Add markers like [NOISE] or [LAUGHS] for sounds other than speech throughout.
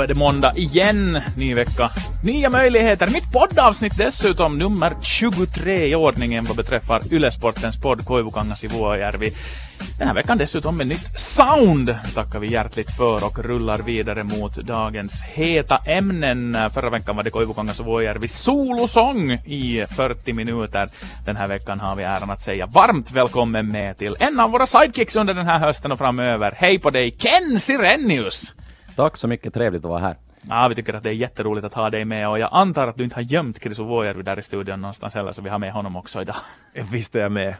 Då är det måndag igen, ny vecka, nya möjligheter. Mitt poddavsnitt dessutom, nummer 23 i ordningen vad beträffar Ylesportens podd Koivukangas i Vuojärvi. Den här veckan dessutom med nytt sound tackar vi hjärtligt för och rullar vidare mot dagens heta ämnen. Förra veckan var det Koivukangas och Vuojärvi solosång i 40 minuter. Den här veckan har vi äran att säga varmt välkommen med till en av våra sidekicks under den här hösten och framöver. Hej på dig Ken Sirenius! Tack så mycket, trevligt att vara här. Ja, vi tycker att det är jätteroligt att ha dig med och jag antar att du inte har gömt Chris Vuojärvi där i studion någonstans heller så vi har med honom också idag. Visst är jag med.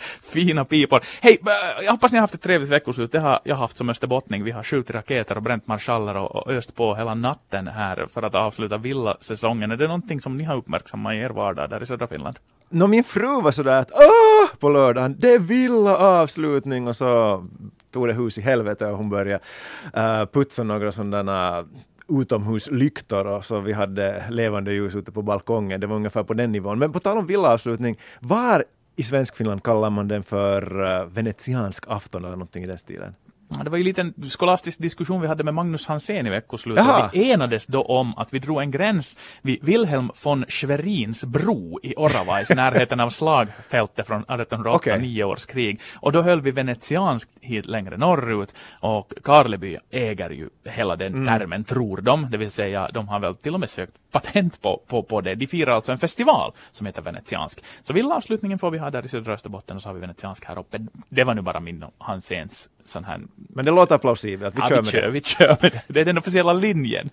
[LAUGHS] Fina pipor. Hej, äh, jag hoppas ni har haft ett trevligt veckoslut. Det har jag haft som österbottning. Vi har skjutit raketer och bränt marschaller och, och öst på hela natten här för att avsluta villasäsongen. Är det någonting som ni har uppmärksammat i er vardag där i södra Finland? Nå, min fru var sådär att åh, på lördagen, det är villa avslutning och så tog det hus i helvete och hon började uh, putsa några sådana eh, utomhuslyktor och så vi hade levande ljus ute på balkongen. Det var ungefär på den nivån. Men på tal om villaavslutning, var i Svenskfinland kallar man den för uh, venetiansk afton eller någonting i den stilen? Det var ju en liten skolastisk diskussion vi hade med Magnus Hansén i veckoslutet. Vi enades då om att vi drog en gräns vid Wilhelm von Schwerins bro i Oravais, närheten av slagfältet från 1889 okay. års krig. Och då höll vi venetianskt hit längre norrut och Karleby äger ju hela den mm. termen, tror de. Det vill säga, de har väl till och med sökt patent på, på, på det. De firar alltså en festival som heter venetiansk. Så villavslutningen får vi ha där i södra Österbotten och så har vi venetiansk här uppe. Det var nu bara min och Hanséns sån här... Men det låter plausibelt, vi ja, kör vi med kör, det. Vi kör med det. Det är den officiella linjen.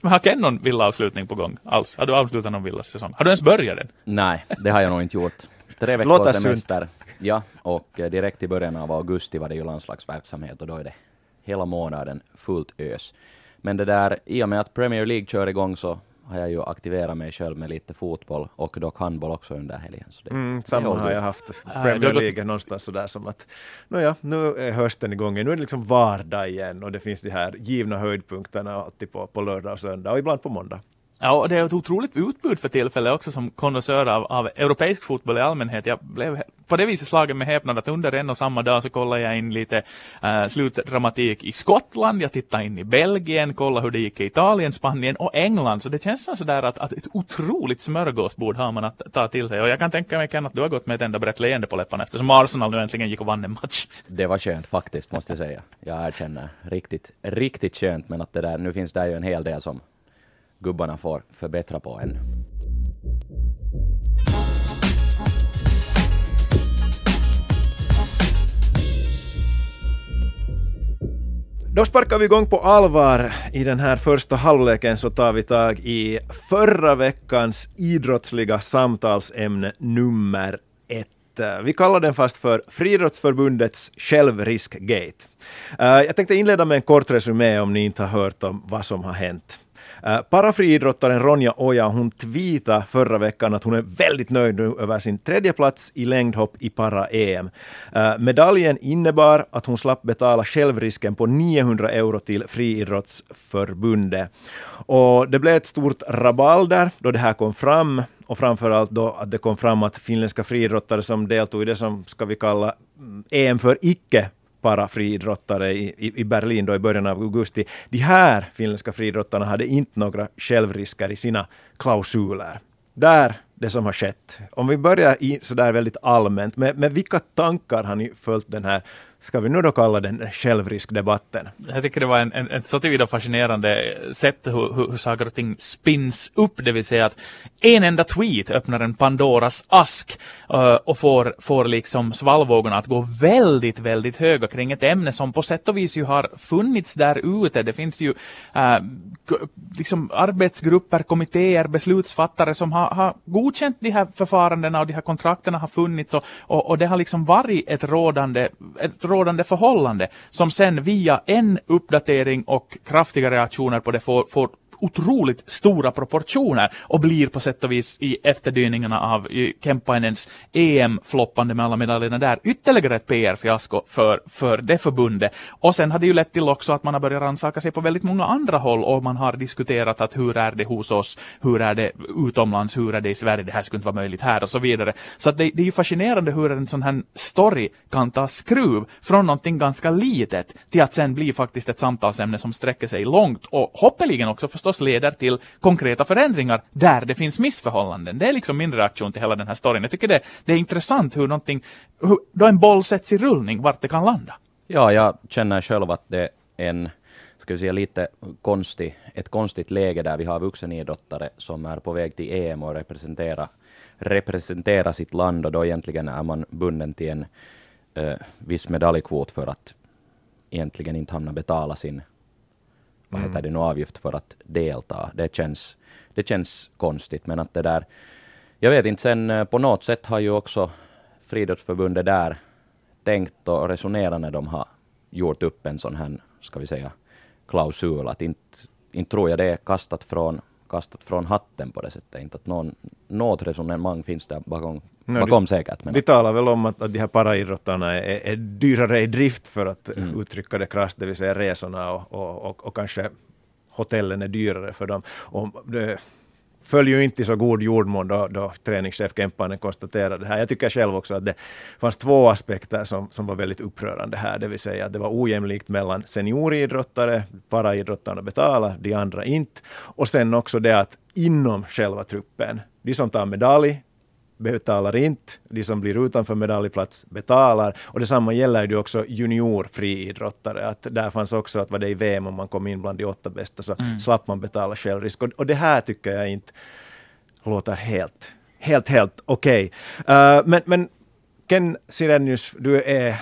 Men har Ken någon villavslutning på gång alls? Har du avslutat någon villasäsong? Har du ens börjat den? Nej, det har jag nog inte gjort. Tre veckor semester. Ja, och eh, direkt i början av augusti var det ju landslagsverksamhet och då är det hela månaden fullt ös. Men det där, i och med att Premier League kör igång så har jag ju aktiverat mig själv med lite fotboll och dock handboll också under helgen. Så det, mm, samma det har jag haft. Premier League någonstans sådär som att nåja, nu är hösten igång, nu är det liksom vardag igen och det finns de här givna höjdpunkterna alltid på, på lördag och söndag och ibland på måndag. Ja, och det är ett otroligt utbud för tillfället också som konnässör av, av europeisk fotboll i allmänhet. Jag blev på det viset slagen med häpnad att under en och samma dag så kollade jag in lite äh, slutdramatik i Skottland, jag tittade in i Belgien, kollade hur det gick i Italien, Spanien och England. Så det känns sådär att, att ett otroligt smörgåsbord har man att ta till sig. Och jag kan tänka mig Ken att du har gått med ett enda brett leende på läpparna eftersom Arsenal nu äntligen gick och vann en match. Det var skönt faktiskt, måste jag säga. Jag erkänner. Riktigt, riktigt skönt, men att det där, nu finns det ju en hel del som gubbarna får förbättra på ännu. Då sparkar vi igång på allvar. I den här första halvleken så tar vi tag i förra veckans idrottsliga samtalsämne nummer ett. Vi kallar den fast för Friidrottsförbundets självriskgate. Eh, jag tänkte inleda med en kort resumé om ni inte har hört om vad som har hänt. Äh, parafriidrottaren Ronja Oja hon tweetade förra veckan att hon är väldigt nöjd nu över sin tredje plats i längdhopp i para-EM. Äh, medaljen innebar att hon slapp betala självrisken på 900 euro till Friidrottsförbundet. Och det blev ett stort rabalder då det här kom fram och framförallt då att det kom fram att finländska friidrottare som deltog i det som ska vi kalla mm, EM för icke parafriidrottare i, i Berlin då i början av augusti. De här finländska friidrottarna hade inte några självrisker i sina klausuler. Där det som har skett. Om vi börjar i sådär väldigt allmänt, med, med vilka tankar har ni följt den här ska vi nu då kalla den självriskdebatten. Jag tycker det var en, en, ett så tillvida fascinerande sätt hur, hur, hur saker och ting spins upp, det vill säga att en enda tweet öppnar en Pandoras ask uh, och får, får liksom svallvågorna att gå väldigt, väldigt höga kring ett ämne som på sätt och vis ju har funnits där ute. Det finns ju uh, liksom arbetsgrupper, kommittéer, beslutsfattare som har, har godkänt de här förfarandena och de här kontrakterna har funnits och, och, och det har liksom varit ett rådande, ett rådande förhållande som sen via en uppdatering och kraftiga reaktioner på det får, får otroligt stora proportioner och blir på sätt och vis i efterdyningarna av Kempainens EM-floppande med alla medaljerna där ytterligare ett PR-fiasko för, för det förbundet. Och sen har det ju lett till också att man har börjat rannsaka sig på väldigt många andra håll och man har diskuterat att hur är det hos oss, hur är det utomlands, hur är det i Sverige, det här skulle inte vara möjligt här och så vidare. Så att det, det är ju fascinerande hur en sån här story kan ta skruv från någonting ganska litet till att sen bli faktiskt ett samtalsämne som sträcker sig långt och hoppeligen också förstås förstås leder till konkreta förändringar där det finns missförhållanden. Det är liksom min reaktion till hela den här storyn. Jag tycker det, det är intressant hur någonting, hur, då en boll sätts i rullning, vart det kan landa. Ja, jag känner själv att det är en ska vi säga lite konstig, ett konstigt läge där vi har vuxenidrottare som är på väg till EM och representera, representera sitt land och då egentligen är man bunden till en eh, viss medaljkvot för att egentligen inte hamna betala sin vad heter mm. det nu, avgift för att delta. Det känns, det känns konstigt, men att det där, jag vet inte, sen eh, på något sätt har ju också Friidrottsförbundet där tänkt och resonerat när de har gjort upp en sån här, ska vi säga, klausul, att inte, inte tror jag det är kastat från, kastat från hatten på det sättet, inte att någon, något resonemang finns där bakom, no, bakom det, säkert. Men vi talar väl om att, att de här paraidrottarna är, är dyrare i drift för att mm. uttrycka det krasst, det vill säga resorna och, och, och, och kanske hotellen är dyrare för dem. Och det, föll ju inte i så god jordmån då, då träningschef Kemppainen konstaterade det här. Jag tycker själv också att det fanns två aspekter som, som var väldigt upprörande här, det vill säga att det var ojämlikt mellan senioridrottare, paraidrottarna betalar, de andra inte. Och sen också det att inom själva truppen, de som tar medalj betalar inte, de som blir utanför medaljplats betalar. Och detsamma gäller ju också juniorfriidrottare, att där fanns också att var det i VM om man kom in bland de åtta bästa så mm. slapp man betala självrisk. Och, och det här tycker jag inte låter helt, helt, helt okej. Okay. Uh, men, men Ken Sirenius, du är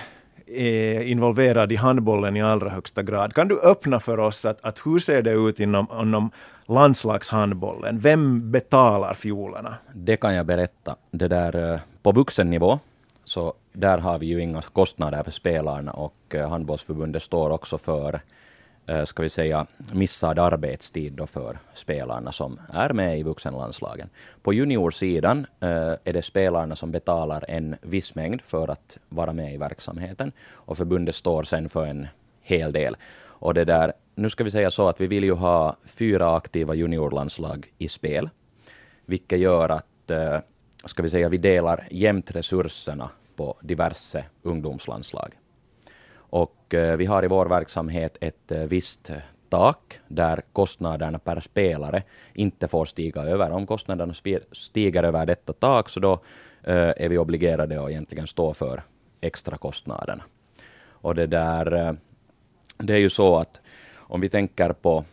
är involverad i handbollen i allra högsta grad. Kan du öppna för oss att, att hur ser det ut inom, inom landslagshandbollen? Vem betalar fiolerna? Det kan jag berätta. Det där, eh, på vuxennivå, så där har vi ju inga kostnader för spelarna och eh, handbollsförbundet står också för eh, ska vi säga, missad arbetstid då för spelarna som är med i vuxenlandslagen. På juniorsidan är det spelarna som betalar en viss mängd för att vara med i verksamheten och förbundet står sen för en hel del. Och det där, nu ska vi säga så att vi vill ju ha fyra aktiva juniorlandslag i spel, vilket gör att, eh, ska vi säga, vi delar jämnt resurserna på diverse ungdomslandslag. Och eh, vi har i vår verksamhet ett eh, visst tak där kostnaderna per spelare inte får stiga över. Om kostnaderna stiger över detta tak så då är vi obligerade att egentligen stå för extra kostnaderna. Och det där, det är ju så att om vi tänker på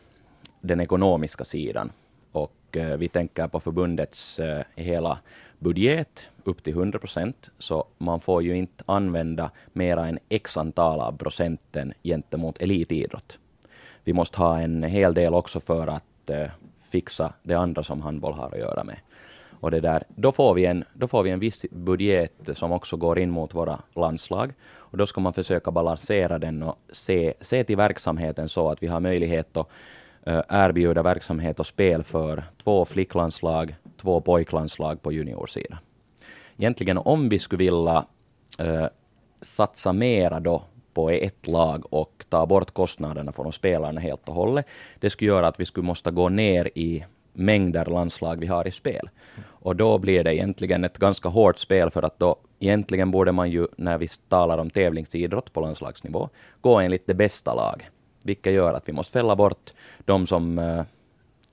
den ekonomiska sidan och eh, vi tänker på förbundets eh, hela budget upp till 100 procent, så man får ju inte använda mera än x antal av procenten gentemot elitidrott. Vi måste ha en hel del också för att eh, fixa det andra som handboll har att göra med. Och det där, då, får vi en, då får vi en viss budget som också går in mot våra landslag. Och då ska man försöka balansera den och se, se till verksamheten så att vi har möjlighet att eh, erbjuda verksamhet och spel för två flicklandslag, två pojklandslag på juniorsidan. Egentligen om vi skulle vilja uh, satsa mera då på ett lag och ta bort kostnaderna från spelarna helt och hållet. Det skulle göra att vi skulle måste gå ner i mängder landslag vi har i spel. Och då blir det egentligen ett ganska hårt spel för att då egentligen borde man ju, när vi talar om tävlingsidrott på landslagsnivå, gå enligt det bästa laget. Vilket gör att vi måste fälla bort de som uh,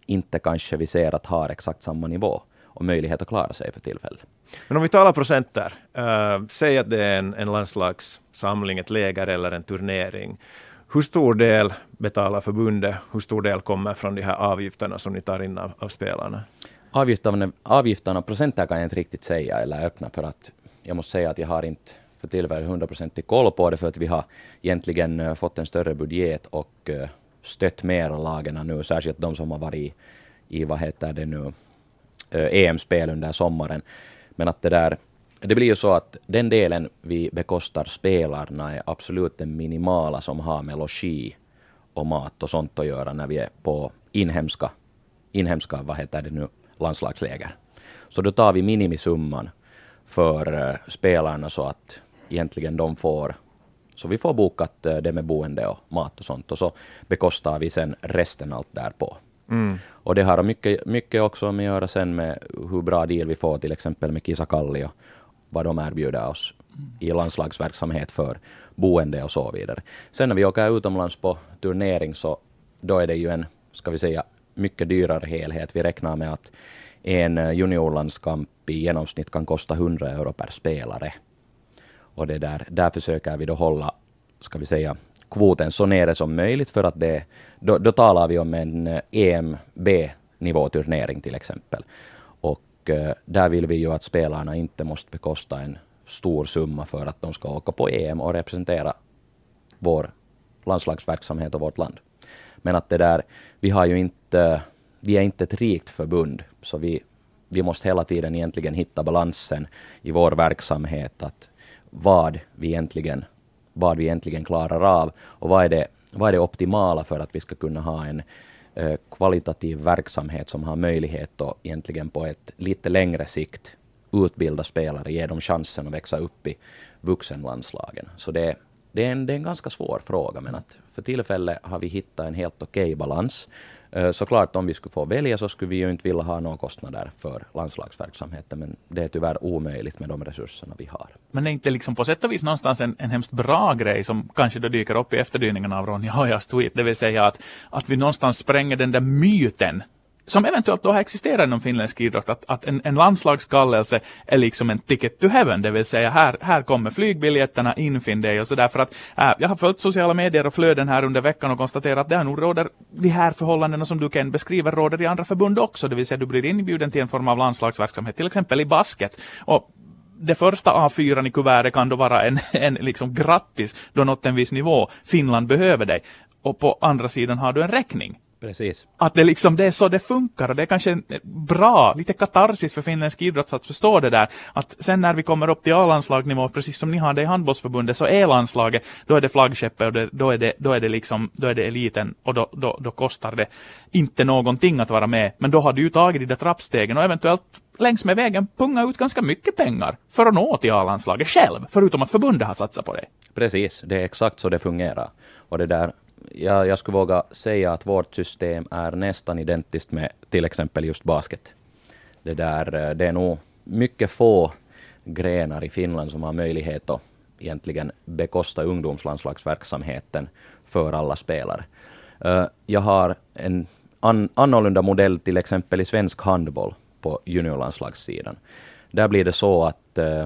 inte kanske vi ser att har exakt samma nivå och möjlighet att klara sig för tillfället. Men om vi talar procenter, uh, eh, säg att det är en, en landslagssamling, ett läger eller en turnering. Hur stor del betalar förbundet? Hur stor del kommer från de här avgifterna som ni tar in av, av spelarna? Avgifterna, avgifterna, procenten kan jag inte riktigt säga eller öppna för att jag måste säga att jag har inte för tillfället hundraprocentig koll på det för att vi har egentligen eh, fått en större budget och eh, stött mer lagen nu, särskilt de som har varit i, i vad heter det nu, eh, EM-spel under sommaren. Men att det där, det blir ju så att den delen vi bekostar spelarna är absolut den minimala som har med logi och mat och sånt att göra när vi är på inhemska inhemska, vad heter det nu, landslagsläger. Så då tar vi minimisumman för uh, spelarna så att egentligen de får så vi får bokat uh, det med boende och mat och sånt och så bekostar vi sen resten allt därpå. Mm. Och det har mycket, mycket också att göra sen med hur bra deal vi får till exempel med Kisakalli och vad de erbjuder oss i landslagsverksamhet för boende och så vidare. Sen när vi åker utomlands på turnering så då är det ju en, ska vi säga, mycket dyrare helhet. Vi räknar med att en eh, juniorlandskamp i genomsnitt kan kosta 100 euro per spelare. Och det där, där försöker vi då hålla, ska vi säga, kvoten så nere som möjligt för att det, då, då talar vi om en eh, EMB-nivåturnering till exempel. Och eh, där vill vi ju att spelarna inte måste bekosta en stor summa för att de ska åka på EM och representera vår landslagsverksamhet och vårt land. Men att det där, vi har ju inte, vi är inte ett rikt förbund, så vi, vi måste hela tiden egentligen hitta balansen i vår verksamhet, att vad vi egentligen, vad vi egentligen klarar av och vad är det, vad är det optimala för att vi ska kunna ha en eh, kvalitativ verksamhet som har möjlighet att egentligen på ett lite längre sikt utbilda spelare, ge dem chansen att växa upp i vuxenlandslagen. Så det, det, är en, det är en ganska svår fråga, men att för tillfället har vi hittat en helt okej okay balans. Eh, såklart om vi skulle få välja så skulle vi ju inte vilja ha några kostnader för landslagsverksamheten, men det är tyvärr omöjligt med de resurserna vi har. Men är inte liksom på sätt och vis någonstans en, en hemskt bra grej som kanske då dyker upp i efterdyningarna av Ronja Hojas tweet, det vill säga att, att vi någonstans spränger den där myten som eventuellt då har existerat inom finländsk idrott, att, att en, en landslagskallelse är liksom en ticket to heaven, det vill säga här, här kommer flygbiljetterna, infinn dig och så därför att äh, jag har följt sociala medier och flöden här under veckan och konstaterat att det nog råder de här förhållandena som du kan beskriva råder i andra förbund också, det vill säga du blir inbjuden till en form av landslagsverksamhet, till exempel i basket. Och det första A4 i kuvertet kan då vara en, [LAUGHS] en liksom grattis, du har nått en viss nivå, Finland behöver dig. Och på andra sidan har du en räkning Precis. Att det liksom, det är så det funkar och det är kanske bra, lite katarsis för finländsk idrott att förstå det där. Att sen när vi kommer upp till A-landslagnivå, precis som ni har det i handbollsförbundet, så är landslaget, då är det flaggskeppet och det, då, är det, då är det liksom, då är det eliten och då, då, då kostar det inte någonting att vara med. Men då har du ju tagit de där trappstegen och eventuellt längs med vägen punga ut ganska mycket pengar för att nå till A-landslaget själv, förutom att förbundet har satsat på det. Precis, det är exakt så det fungerar. Och det där, jag, jag skulle våga säga att vårt system är nästan identiskt med till exempel just basket. Det, där, eh, det är nog mycket få grenar i Finland som har möjlighet att egentligen bekosta ungdomslandslagsverksamheten för alla spelare. Eh, jag har en an, annorlunda modell till exempel i svensk handboll på juniorlandslagssidan. Där blir det så att eh,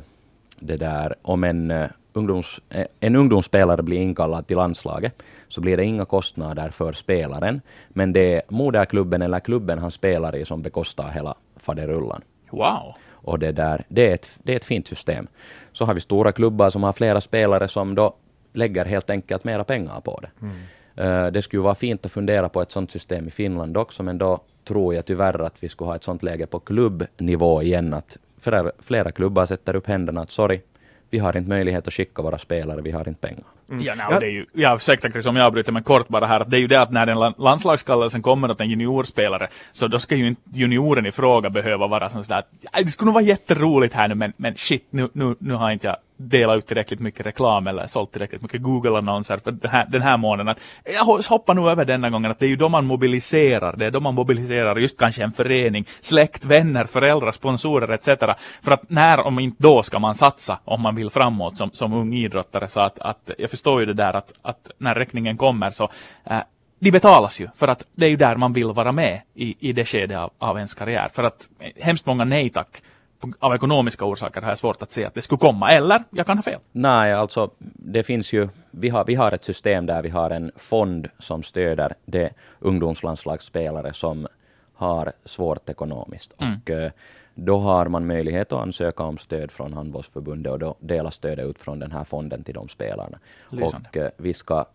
det där, om en, ungdoms, en ungdomsspelare blir inkallad till landslaget så blir det inga kostnader för spelaren. Men det är moderklubben eller klubben han spelar i som bekostar hela faderullan. Wow! Och det, där, det, är ett, det är ett fint system. Så har vi stora klubbar som har flera spelare som då lägger helt enkelt mera pengar på det. Mm. Uh, det skulle vara fint att fundera på ett sådant system i Finland också, men då tror jag tyvärr att vi skulle ha ett sådant läge på klubbnivå igen, att flera, flera klubbar sätter upp händerna att sorry, vi har inte möjlighet att skicka våra spelare, vi har inte pengar. Mm. Ja, nej, det är ju, ja, ursäkta Chris om jag avbryter men kort bara här, att det är ju det att när den landslagskallelsen kommer åt en juniorspelare, så då ska ju inte junioren i fråga behöva vara sån sådär, det skulle nog vara jätteroligt här nu, men, men shit, nu, nu, nu har inte jag delat ut tillräckligt mycket reklam eller sålt tillräckligt mycket Google-annonser för den här, den här månaden. Att jag hoppar nu över denna gången att det är ju då man mobiliserar, det är då man mobiliserar just kanske en förening, släkt, vänner, föräldrar, sponsorer etc. För att när, om inte då, ska man satsa om man vill framåt som, som ung idrottare. Så att, att jag förstår ju det där att, att när räkningen kommer så äh, de betalas ju för att det är ju där man vill vara med i, i det skedet av, av ens karriär. För att eh, hemskt många nej tack av ekonomiska orsaker har jag svårt att se att det skulle komma, eller jag kan ha fel. Nej, alltså det finns ju, vi har, vi har ett system där vi har en fond som stöder de ungdomslandslagsspelare som har svårt ekonomiskt. Mm. Och uh, då har man möjlighet att ansöka om stöd från handbollsförbundet och då delas stödet ut från den här fonden till de spelarna. Lysande. Och uh, vi, ska,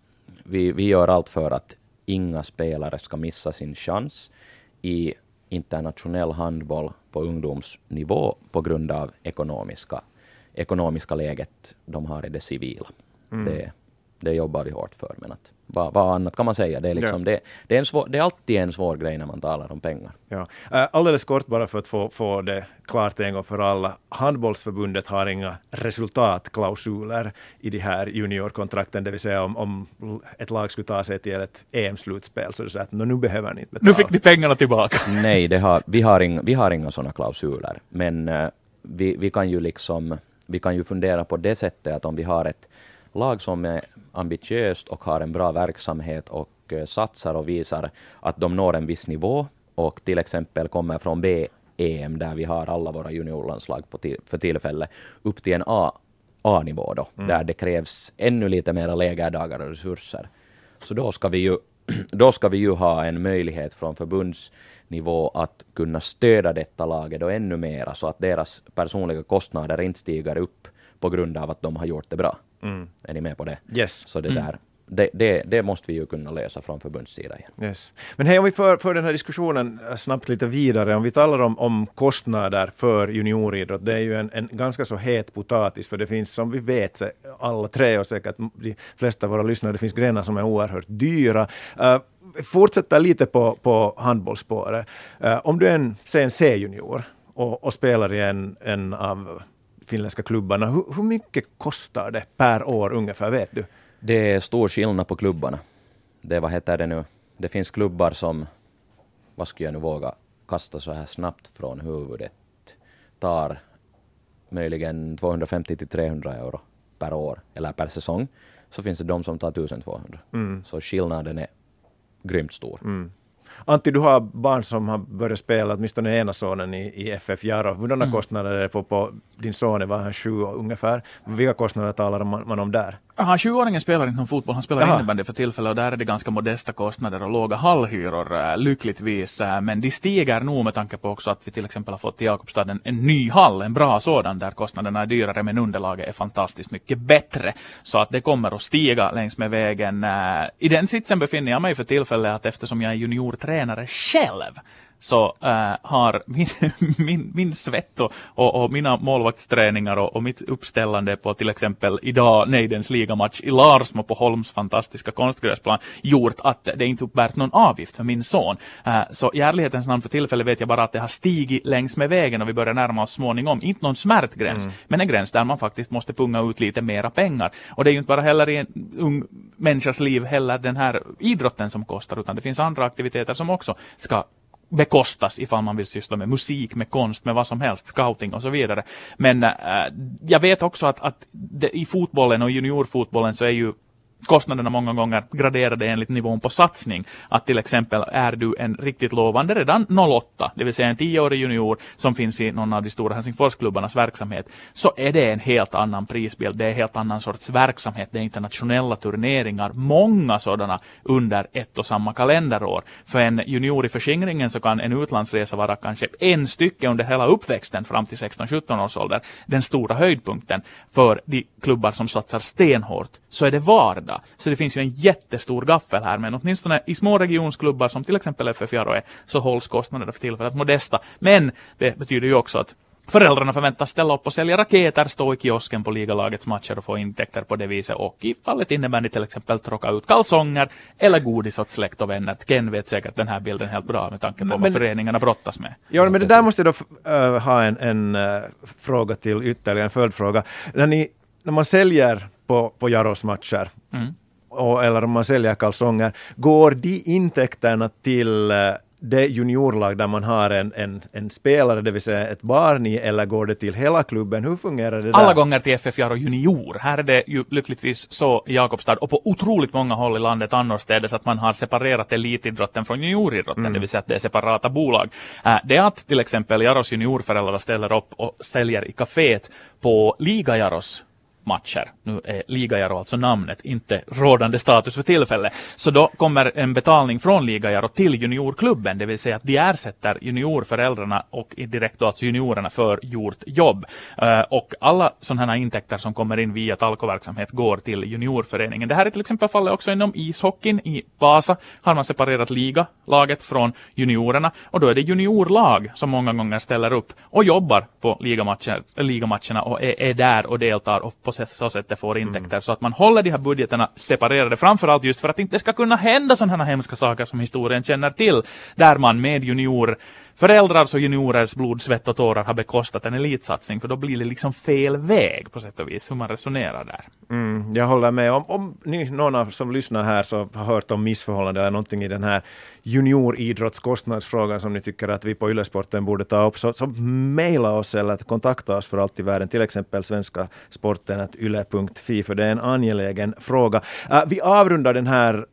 vi, vi gör allt för att inga spelare ska missa sin chans i internationell handboll på ungdomsnivå på grund av ekonomiska, ekonomiska läget de har i det civila. Mm. Det, det jobbar vi hårt för. Men att, vad, vad annat kan man säga? Det är, liksom, ja. det, det, är en svår, det är alltid en svår grej när man talar om pengar. Ja. Uh, alldeles kort bara för att få, få det klart en gång för alla. Handbollsförbundet har inga resultatklausuler i de här juniorkontrakten, det vill säga om, om ett lag skulle ta sig till ett EM-slutspel så det säger att nu behöver ni inte betala. Nu fick ni pengarna tillbaka. [LAUGHS] Nej, det har, vi, har inga, vi har inga sådana klausuler, men uh, vi, vi kan ju liksom vi kan ju fundera på det sättet att om vi har ett lag som är ambitiöst och har en bra verksamhet och uh, satsar och visar att de når en viss nivå och till exempel kommer från B-EM där vi har alla våra juniorlandslag för tillfället upp till en A, A-nivå då, mm. där det krävs ännu lite mera lägerdagar och resurser. Så då ska vi ju, [CLEARS THROAT] då ska vi ju ha en möjlighet från förbundsnivå att kunna stödja detta laget och ännu mera så att deras personliga kostnader inte stiger upp på grund av att de har gjort det bra. Mm. Är ni med på det? Yes. Så det mm. där, det, det, det, måste vi ju kunna lösa från förbundssidan igen. Yes. Men hej, om vi för, för den här diskussionen snabbt lite vidare, om vi talar om, om kostnader för junioridrott, det är ju en, en ganska så het potatis, för det finns som vi vet, alla tre och säkert de flesta av våra lyssnare, det finns grenar som är oerhört dyra. Uh, fortsätter lite på, på handbollsspåret. Uh, om du är en, en C-junior och, och, spelar i en, en av finländska klubbarna. Hur, hur mycket kostar det per år ungefär, vet du? Det är stor skillnad på klubbarna. Det, vad heter det nu? Det finns klubbar som, vad skulle jag nu våga kasta så här snabbt från huvudet, tar möjligen 250 till 300 euro per år eller per säsong. Så finns det de som tar 1200. Mm. Så skillnaden är grymt stor. Mm. Antti, du har barn som har börjat spela, åtminstone ena sonen i, i FF Jaro. Hurdana mm. kostnader är det på, på din son? Var han sju ungefär? Vilka kostnader talar man, man om där? Aha, 20-åringen spelar inte någon fotboll, han spelar innebandy för tillfället och där är det ganska modesta kostnader och låga hallhyror äh, lyckligtvis. Äh, men de stiger nog med tanke på också att vi till exempel har fått i Jakobstad en, en ny hall, en bra sådan där kostnaderna är dyrare men underlaget är fantastiskt mycket bättre. Så att det kommer att stiga längs med vägen. Äh, I den sitsen befinner jag mig för tillfället att eftersom jag är juniortränare själv så äh, har min, [LAUGHS] min, min svett och, och, och, mina målvaktsträningar och, och mitt uppställande på till exempel idag Neidens ligamatch i Larsmo på Holms fantastiska konstgräsplan gjort att det inte uppbärt någon avgift för min son. Äh, så i ärlighetens namn för tillfället vet jag bara att det har stigit längs med vägen och vi börjar närma oss småningom. Inte någon smärtgräns, mm. men en gräns där man faktiskt måste punga ut lite mera pengar. Och det är ju inte bara heller i en ung människas liv heller den här idrotten som kostar, utan det finns andra aktiviteter som också ska bekostas ifall man vill syssla med musik, med konst, med vad som helst, scouting och så vidare. Men äh, jag vet också att, att det, i fotbollen och juniorfotbollen så är ju kostnaderna många gånger graderade enligt nivån på satsning. Att till exempel är du en riktigt lovande redan 08, det vill säga en tioårig junior som finns i någon av de stora Helsingforsklubbarnas verksamhet, så är det en helt annan prisbild. Det är en helt annan sorts verksamhet. Det är internationella turneringar, många sådana under ett och samma kalenderår. För en junior i förskingringen så kan en utlandsresa vara kanske en stycke under hela uppväxten fram till 16-17 års ålder. Den stora höjdpunkten för de klubbar som satsar stenhårt, så är det vardag vardag. Så det finns ju en jättestor gaffel här, men åtminstone i små regionsklubbar som till exempel FF Jaro så hålls kostnaderna för tillfället modesta. Men det betyder ju också att Föräldrarna förväntas ställa upp och sälja raketer, stå i kiosken på ligalagets matcher och få intäkter på det viset och i fallet innebär det till exempel tråka ut kalsonger eller godis åt släkt och vänner. Ken vet säkert den här bilden helt bra med tanke på men, vad föreningarna brottas med. Ja, men det där måste jag då uh, ha en, en uh, fråga till ytterligare, en följdfråga. När, ni, när man säljer på, på Jaros matcher, mm. och, eller om man säljer kalsonger, går de intäkterna till uh, det juniorlag där man har en, en, en spelare, det vill säga ett barn i, eller går det till hela klubben? Hur fungerar det Alla där? gånger till FF Jaro Junior. Här är det ju lyckligtvis så i Jakobstad och på otroligt många håll i landet annorstädes att man har separerat elitidrotten från junioridrotten, mm. det vill säga att det är separata bolag. Äh, det är att till exempel Jaros juniorföräldrar ställer upp och säljer i kaféet på Liga Jaros matcher. Nu är Ligajaro alltså namnet, inte rådande status för tillfället. Så då kommer en betalning från Ligajaro till juniorklubben, det vill säga att de ersätter juniorföräldrarna och direkt då alltså juniorerna för gjort jobb. Eh, och alla sådana här intäkter som kommer in via talkoverksamhet går till juniorföreningen. Det här är till exempel fallet också inom ishockeyn i Vasa har man separerat ligalaget från juniorerna och då är det juniorlag som många gånger ställer upp och jobbar på ligamatcher, ligamatcherna och är, är där och deltar och på så sätt får intäkter mm. så att man håller de här budgeterna separerade framförallt just för att det inte ska kunna hända sådana här hemska saker som historien känner till där man med junior föräldrars och juniorers blod, svett och tårar har bekostat en elitsatsning, för då blir det liksom fel väg på sätt och vis hur man resonerar där. Mm, jag håller med. Om, om ni, någon av som lyssnar här så har hört om missförhållanden eller någonting i den här junioridrottskostnadsfrågan som ni tycker att vi på Ylesporten borde ta upp, så, så mejla oss eller kontakta oss för allt i världen, till exempel svenska sporten yle.fi, för det är en angelägen fråga. Uh, vi avrundar den här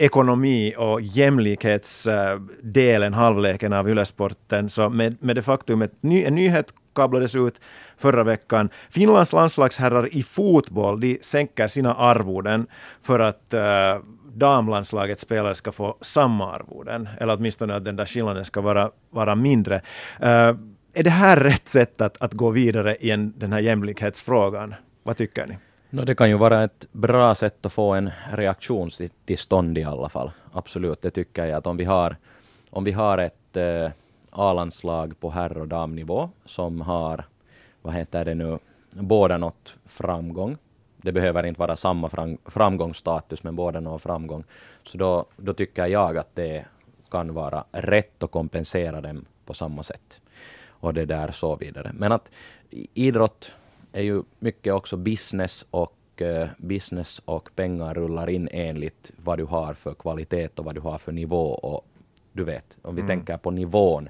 ekonomi och jämlikhetsdelen, halvleken av Ylesporten, så med, med det faktum att ny, en nyhet kablades ut förra veckan. Finlands landslagsherrar i fotboll, de sänker sina arvoden för att uh, damlandslagets spelare ska få samma arvoden, eller åtminstone att den där skillnaden ska vara, vara mindre. Uh, är det här rätt sätt att, att gå vidare i en, den här jämlikhetsfrågan? Vad tycker ni? No, det kan ju vara ett bra sätt att få en reaktion till, stånd i alla fall. Absolut, det tycker jag. Att om vi har, om vi har ett eh, A-landslag på herr och damnivå som har, vad heter det nu, båda nått framgång. Det behöver inte vara samma fram, framgångsstatus, men båda når framgång. Så då, då tycker jag att det kan vara rätt att kompensera dem på samma sätt. Och det där så vidare. Men att idrott är ju mycket också business och uh, business och pengar rullar in enligt vad du har för kvalitet och vad du har för nivå. Och du vet, om vi mm. tänker på nivån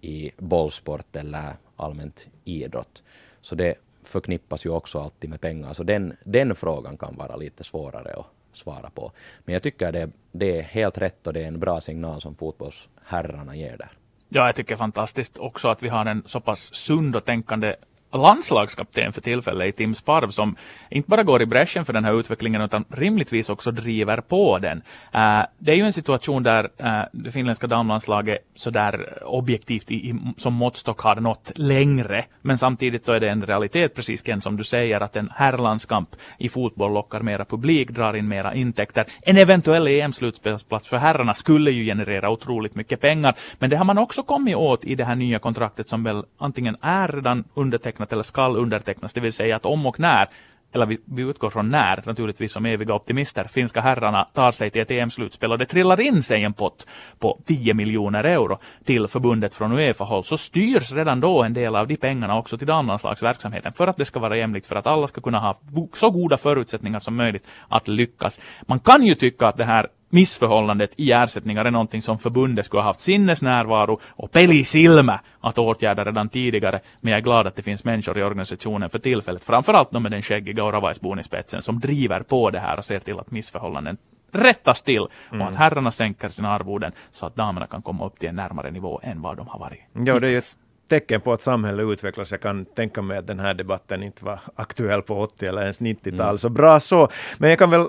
i bollsport eller allmänt idrott, så det förknippas ju också alltid med pengar. Så den, den frågan kan vara lite svårare att svara på. Men jag tycker det, det är helt rätt och det är en bra signal som fotbollsherrarna ger där. Ja, jag tycker fantastiskt också att vi har en så pass sund och tänkande landslagskapten för tillfället i Tim Sparv som inte bara går i bräschen för den här utvecklingen utan rimligtvis också driver på den. Uh, det är ju en situation där uh, det finländska damlandslaget sådär objektivt i, i, som måttstock har nått längre. Men samtidigt så är det en realitet, precis Ken, som du säger, att en herrlandskamp i fotboll lockar mera publik, drar in mera intäkter. En eventuell EM-slutspelsplats för herrarna skulle ju generera otroligt mycket pengar. Men det har man också kommit åt i det här nya kontraktet som väl antingen är redan undertecknat undertecknat eller skall undertecknas, det vill säga att om och när eller vi, vi utgår från när, naturligtvis som eviga optimister, finska herrarna tar sig till ett EM-slutspel och det trillar in sig en pott på 10 miljoner euro till förbundet från Uefa-håll, så styrs redan då en del av de pengarna också till damlandslagsverksamheten för att det ska vara jämlikt, för att alla ska kunna ha så goda förutsättningar som möjligt att lyckas. Man kan ju tycka att det här missförhållandet i ersättningar är någonting som förbundet skulle ha haft sinnesnärvaro och pelisilme att åtgärda redan tidigare. Men jag är glad att det finns människor i organisationen för tillfället, framförallt de med den skäggiga och Ravajsbon i spetsen, som driver på det här och ser till att missförhållanden rättas till och mm. att herrarna sänker sina arvoden så att damerna kan komma upp till en närmare nivå än vad de har varit. Ja, det är ett tecken på att samhället utvecklas. Jag kan tänka mig att den här debatten inte var aktuell på 80 eller ens 90-tal, mm. så bra så. Men jag kan väl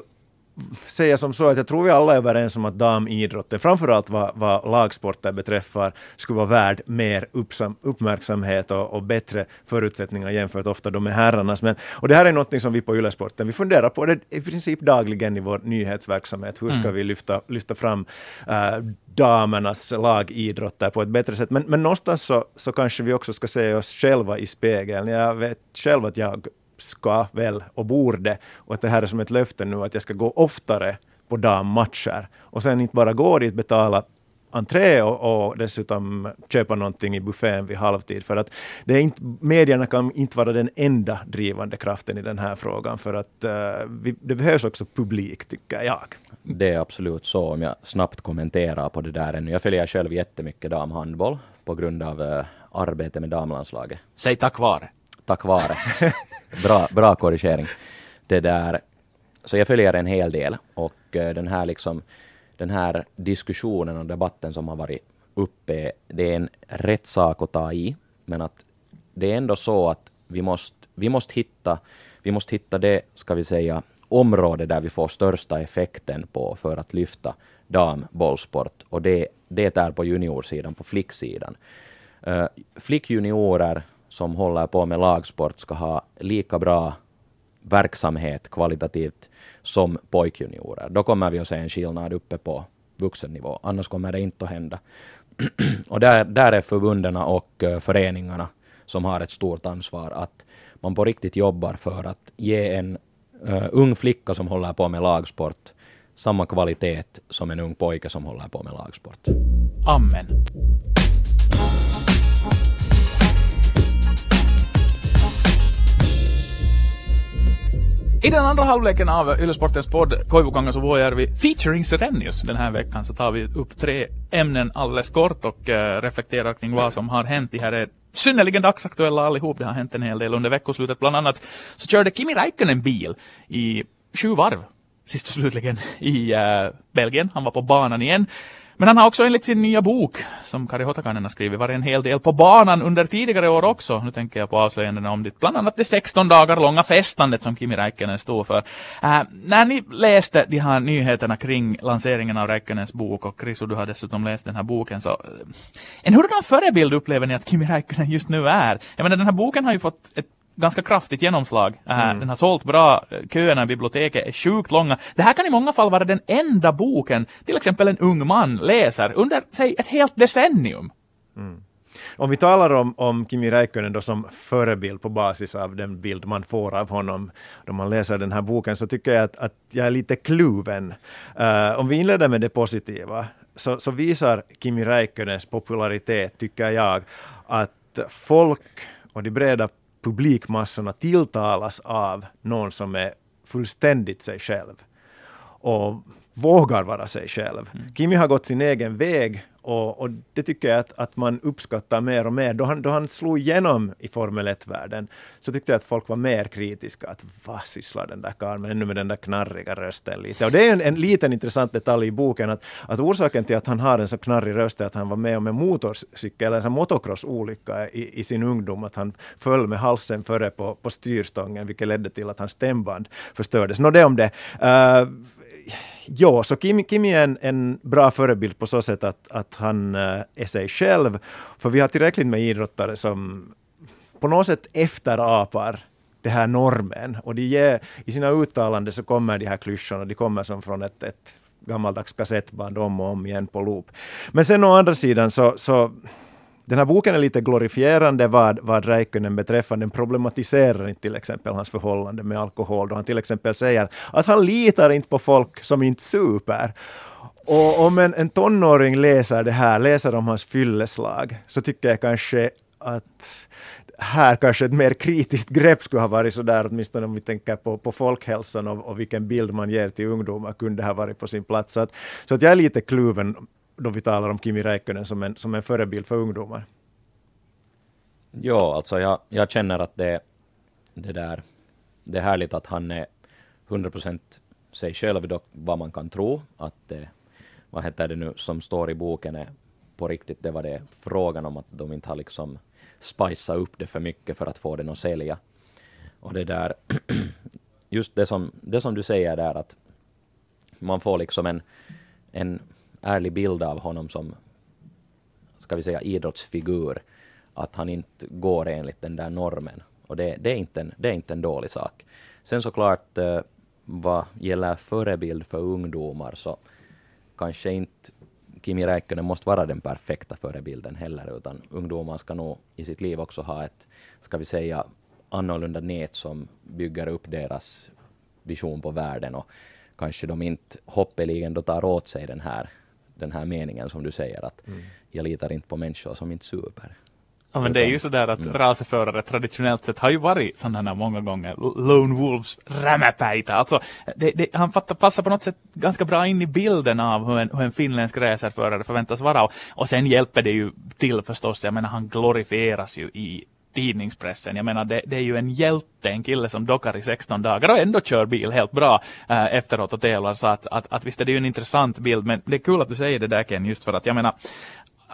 säga som så att jag tror vi alla är överens om att damidrotten, framförallt vad, vad lagsporter beträffar, skulle vara värd mer uppsam, uppmärksamhet och, och, bättre förutsättningar jämfört ofta då med herrarnas. Men, och det här är något som vi på Ylesporten, vi funderar på det i princip dagligen i vår nyhetsverksamhet. Hur ska mm. vi lyfta, lyfta fram äh, damernas lagidrotter på ett bättre sätt? Men, men någonstans så, så kanske vi också ska se oss själva i spegeln. Jag vet själv att jag ska väl och borde, och att det här är som ett löfte nu att jag ska gå oftare på dammatcher och sen inte bara gå dit, betala entré och, och dessutom köpa någonting i buffén vid halvtid. För att det är inte, medierna kan inte vara den enda drivande kraften i den här frågan, för att uh, vi, det behövs också publik, tycker jag. Det är absolut så, om jag snabbt kommenterar på det där ännu. Jag följer själv jättemycket damhandboll på grund av uh, arbete med damlandslaget. Säg tack vare tack vare. bra, bra korrigering. Det där, så jag följer en hel del och eh, den här liksom den här diskussionen och debatten som har varit uppe, det är en rätt sak att ta i, men att det är ändå så att vi måste, vi måste hitta, vi måste hitta det, ska vi säga, område där vi får största effekten på för att lyfta dambollsport och det, det är på juniorsidan, på flicksidan. Uh, flickjuniorer som håller på med lagsport ska ha lika bra verksamhet kvalitativt som pojkjuniorer. Då kommer vi att se en skillnad uppe på vuxennivå, annars kommer det inte att hända. [CLEARS THROAT] och där, där är förbunden och uh, föreningarna som har ett stort ansvar, att man på riktigt jobbar för att ge en uh, ung flicka som håller på med lagsport samma kvalitet som en ung pojke som håller på med lagsport. Amen. I den andra halvleken av Yle-sportens podd Koivukangas och Vuojärvi featuring Serenius den här veckan så tar vi upp tre ämnen alldeles kort och uh, reflekterar kring vad som har hänt. Det här är synnerligen dagsaktuella allihop. Det har hänt en hel del under veckoslutet. Bland annat så körde Kimi Räikkönen bil i sju varv sist och slutligen i uh, Belgien. Han var på banan igen. Men han har också enligt sin nya bok, som Kari Hotakainen har skrivit, varit en hel del på banan under tidigare år också. Nu tänker jag på avslöjandena om det, bland annat det 16 dagar långa festandet som Kimi Räikkönen stod för. Äh, när ni läste de här nyheterna kring lanseringen av Räikkönens bok och Risu, du har dessutom läst den här boken, så äh, en hurdan förebild upplever ni att Kimi Räikkönen just nu är? Jag menar, den här boken har ju fått ett ganska kraftigt genomslag. Mm. Den har sålt bra, köerna i biblioteket är sjukt långa. Det här kan i många fall vara den enda boken till exempel en ung man läser under, säg, ett helt decennium. Mm. Om vi talar om, om Kimi Räikkönen då som förebild på basis av den bild man får av honom då man läser den här boken så tycker jag att, att jag är lite kluven. Uh, om vi inleder med det positiva så, så visar Kimi Räikkönens popularitet, tycker jag, att folk och de breda publikmassorna tilltalas av någon som är fullständigt sig själv och vågar vara sig själv. Mm. Kimi har gått sin egen väg och, och, det tycker jag att, att man uppskattar mer och mer. Då han, då han slog igenom i Formel 1-världen så tyckte jag att folk var mer kritiska. Att vad sysslar den där karln med ännu med den där knarriga rösten lite. Och det är en, en liten intressant detalj i boken att, att orsaken till att han har en så knarrig röst är att han var med om en motorcykel, eller en motocrossolycka i, i sin ungdom. Att han föll med halsen före på, på styrstången vilket ledde till att hans stämband förstördes. Nå det om det. Uh, ja, så Kim, Kimi är en, en, bra förebild på så sätt att, att han eh, är sig själv. För vi har tillräckligt med idrottare som på något sätt efterapar det här normen. Och de ger, i sina uttalanden så kommer de här klyschorna, de kommer som från ett, ett gammaldags kassettband om och om igen på loop. Men sen å andra sidan så, så den här boken är lite glorifierande vad, vad Räikkönen beträffar. Den problematiserar inte till exempel hans förhållande med alkohol, då han till exempel säger att han litar inte på folk som inte super. Och om en, en tonåring läser det här, läser om hans fylleslag, så tycker jag kanske att här kanske ett mer kritiskt grepp skulle ha varit sådär, åtminstone om vi tänker på, på folkhälsan och, och vilken bild man ger till ungdomar, kunde ha varit på sin plats. Så att, så att jag är lite kluven då vi talar om Kimi Räikkönen som en, som en förebild för ungdomar? Ja, alltså jag, jag känner att det, det, där, det är härligt att han är 100% sig själv, dock vad man kan tro att det, vad heter det nu, som står i boken är på riktigt, det var det frågan om att de inte har liksom spicea upp det för mycket för att få den att sälja. Och det där, [CLEARS THROAT] just det som, det som du säger där att man får liksom en, en ärlig bild av honom som, ska vi säga, idrottsfigur. Att han inte går enligt den där normen. Och det, det, är, inte en, det är inte en dålig sak. Sen såklart, eh, vad gäller förebild för ungdomar så kanske inte Kimi Räikkönen måste vara den perfekta förebilden heller, utan ungdomar ska nog i sitt liv också ha ett, ska vi säga, annorlunda nät som bygger upp deras vision på världen och kanske de inte hoppeligen då tar åt sig den här den här meningen som du säger att mm. jag litar inte på människor som inte super. Ja men det är ju sådär att mm. racerförare traditionellt sett har ju varit sådana många gånger Lone Wolves rämäpäitä. Alltså det, det, han fattar, passar på något sätt ganska bra in i bilden av hur en, hur en finländsk racerförare förväntas vara. Och, och sen hjälper det ju till förstås, jag menar han glorifieras ju i tidningspressen. Jag menar, det, det, är ju en hjälte, en kille som dockar i 16 dagar och ändå kör bil helt bra äh, efteråt och tävlar. Så att, att, att visst är det ju en intressant bild, men det är kul att du säger det där Ken, just för att jag menar,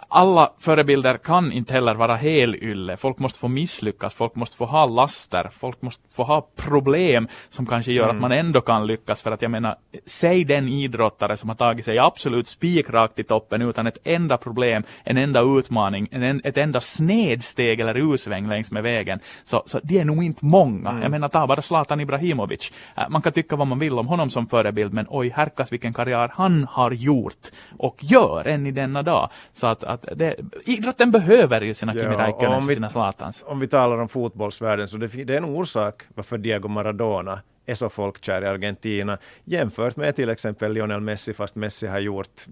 alla förebilder kan inte heller vara helylle. Folk måste få misslyckas, folk måste få ha laster, folk måste få ha problem som kanske gör mm. att man ändå kan lyckas. För att jag menar, säg den idrottare som har tagit sig absolut spikrakt i toppen utan ett enda problem, en enda utmaning, en, ett enda snedsteg eller usväng längs med vägen. Så, så det är nog inte många. Mm. Jag menar, ta bara Zlatan Ibrahimovic. Äh, man kan tycka vad man vill om honom som förebild, men oj, härkas vilken karriär han har gjort och gör än i denna dag. Så att att det, idrotten behöver ju sina Kimi Räikkönen och sina Zlatans. Om vi talar om fotbollsvärlden så det, det är en orsak varför Diego Maradona är så folkkär i Argentina jämfört med till exempel Lionel Messi, fast Messi har gjort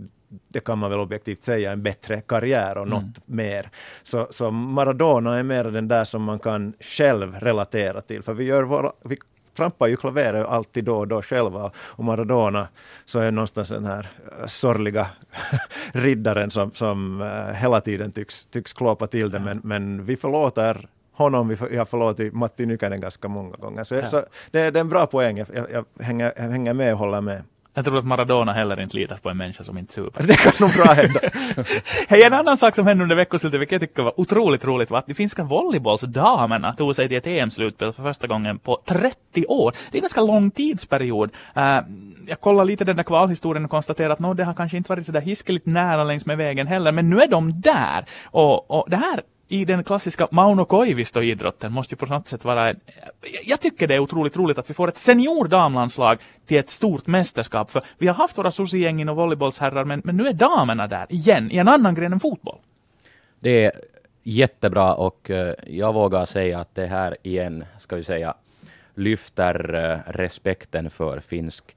det kan man väl objektivt säga, en bättre karriär och mm. något mer. Så, så Maradona är mer den där som man kan själv relatera till, för vi, gör våra, vi trampar ju klaveret alltid då och då själva och Maradona så är någonstans den här eh, sorgliga [LAUGHS] riddaren som, som uh, hela tiden tycks, tycks klåpa till det, men, men vi förlåter honom, vi har förlåtit Matti Nykänen ganska många gånger. Så, ja. så det, det, är en bra poäng, jag, jag, hänger, jag hänger med och håller med. Jag tror att Maradona heller inte litar på en människa som inte super. Det kan nog bra hända. [LAUGHS] Hej, en annan sak som hände under veckoslutet, vilket jag tycker var otroligt roligt, var att de finska volleybollsdamerna tog sig till ett EM-slutspel för första gången på 30 år. Det är en ganska lång tidsperiod. Uh, jag kollade lite den där kvalhistorien och konstaterade att no, det har kanske inte varit så där hiskeligt nära längs med vägen heller, men nu är de där. Och, och det här i den klassiska Mauno Koivisto-idrotten måste ju på något sätt vara en, Jag tycker det är otroligt roligt att vi får ett seniordamlandslag till ett stort mästerskap. För vi har haft våra sossegängen och volleybollsherrar men, men nu är damerna där igen, i en annan gren än fotboll. Det är jättebra och eh, jag vågar säga att det här igen, ska vi säga, lyfter eh, respekten för finsk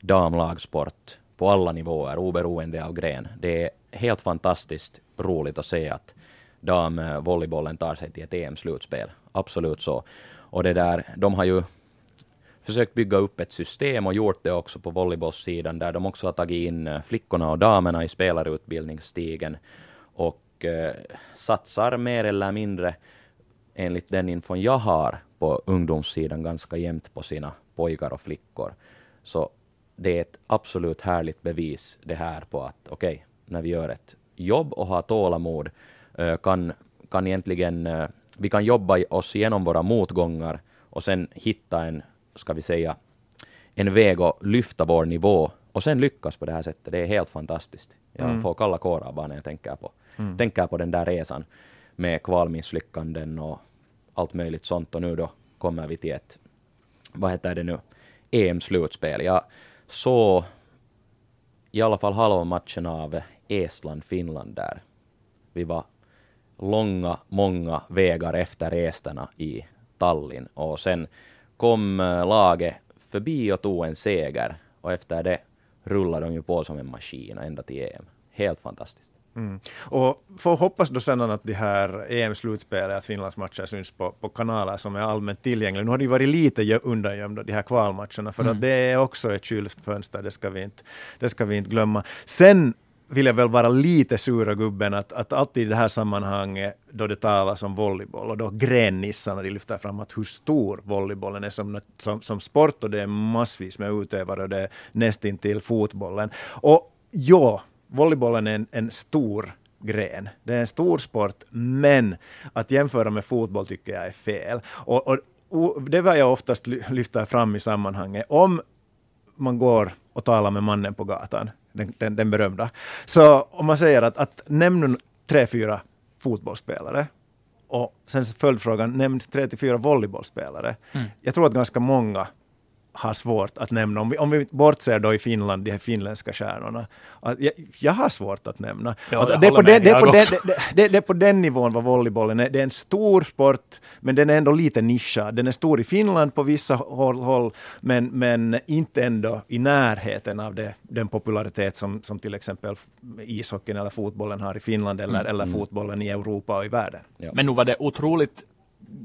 damlagsport på alla nivåer, oberoende av gren. Det är helt fantastiskt roligt att se att damvolleybollen eh, tar sig till ett EM-slutspel. Absolut så. Och det där, de har ju försökt bygga upp ett system och gjort det också på volleybollsidan där de också har tagit in eh, flickorna och damerna i spelarutbildningsstigen och eh, satsar mer eller mindre enligt den infon jag har på ungdomssidan ganska jämnt på sina pojkar och flickor. Så det är ett absolut härligt bevis det här på att okej, okay, när vi gör ett jobb och har tålamod kan, kan egentligen, vi kan jobba oss igenom våra motgångar och sen hitta en, ska vi säga, en väg att lyfta vår nivå och sen lyckas på det här sättet. Det är helt fantastiskt. Jag mm. får kalla kårar bara när jag tänker på, mm. tänker på den där resan med kvalmisslyckanden och allt möjligt sånt och nu då kommer vi till ett, vad heter det nu, EM-slutspel. Jag såg i alla fall halva matchen av Estland-Finland där. Vi var långa, många vägar efter esterna i Tallinn och sen kom eh, laget förbi och tog en seger och efter det rullade de ju på som en maskin ända till EM. Helt fantastiskt. Mm. Och får hoppas då sedan att de här EM-slutspelet, att Finlands matcher syns på, på kanaler som är allmänt tillgängliga. Nu har de varit lite undangömda, de här kvalmatcherna, för mm. att det är också ett skyltfönster, det ska vi inte, det ska vi inte glömma. Sen vill jag väl vara lite sura gubben att, att alltid i det här sammanhanget då det talas om volleyboll och då grännissarna de lyfter fram att hur stor volleybollen är som, som, som sport och det är massvis med utövare och det är nästintill fotbollen. Och ja, volleybollen är en, en stor gren. Det är en stor sport, men att jämföra med fotboll tycker jag är fel. Och, och, och det var jag oftast lyfter fram i sammanhanget. Om man går och talar med mannen på gatan den, den, den berömda. Så om man säger att, att nämn tre, fyra fotbollsspelare och sen följdfrågan, nämn tre till fyra volleybollspelare. Mm. Jag tror att ganska många har svårt att nämna, om vi, om vi bortser då i Finland, de här finländska stjärnorna, att jag, jag har svårt att nämna. Ja, att det, är på den, det, är på den, det, det, är på den nivån vad volleybollen är. Det är en stor sport, men den är ändå lite nischad. Den är stor i Finland på vissa håll, håll men, men inte ändå i närheten av det, den popularitet som, som till exempel ishockeyn eller fotbollen har i Finland eller, mm. eller mm. fotbollen i Europa och i världen. Ja. Men nu var det otroligt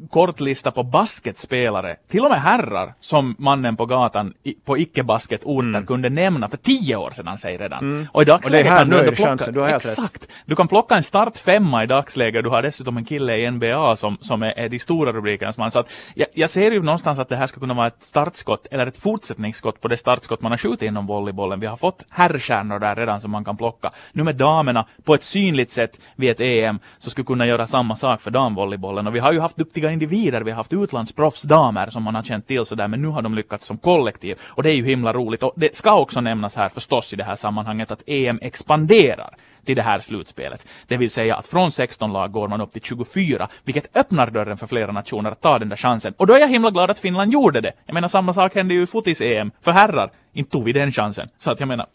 kort lista på basketspelare, till och med herrar, som mannen på gatan i, på icke-basketorter mm. kunde nämna för tio år sedan, säg redan. Mm. Och i dagsläget kan du ändå plocka... Chansen, du har helt exakt. Rätt. Du kan plocka en startfemma i dagsläget, du har dessutom en kille i NBA som, som är, är de stora rubrikernas man. Så att jag, jag, ser ju någonstans att det här ska kunna vara ett startskott, eller ett fortsättningsskott på det startskott man har skjutit inom volleybollen. Vi har fått herrstjärnor där redan som man kan plocka. Nu med damerna, på ett synligt sätt vid ett EM, så skulle kunna göra samma sak för damvolleybollen. Och vi har ju haft duktiga individer. Vi har haft utlandsproffsdamer som man har känt till sådär, men nu har de lyckats som kollektiv. Och det är ju himla roligt. Och det ska också nämnas här förstås i det här sammanhanget att EM expanderar till det här slutspelet. Det vill säga att från 16 lag går man upp till 24, vilket öppnar dörren för flera nationer att ta den där chansen. Och då är jag himla glad att Finland gjorde det. Jag menar, samma sak hände ju i fotis-EM. För herrar, inte tog vi den chansen. Så att jag menar,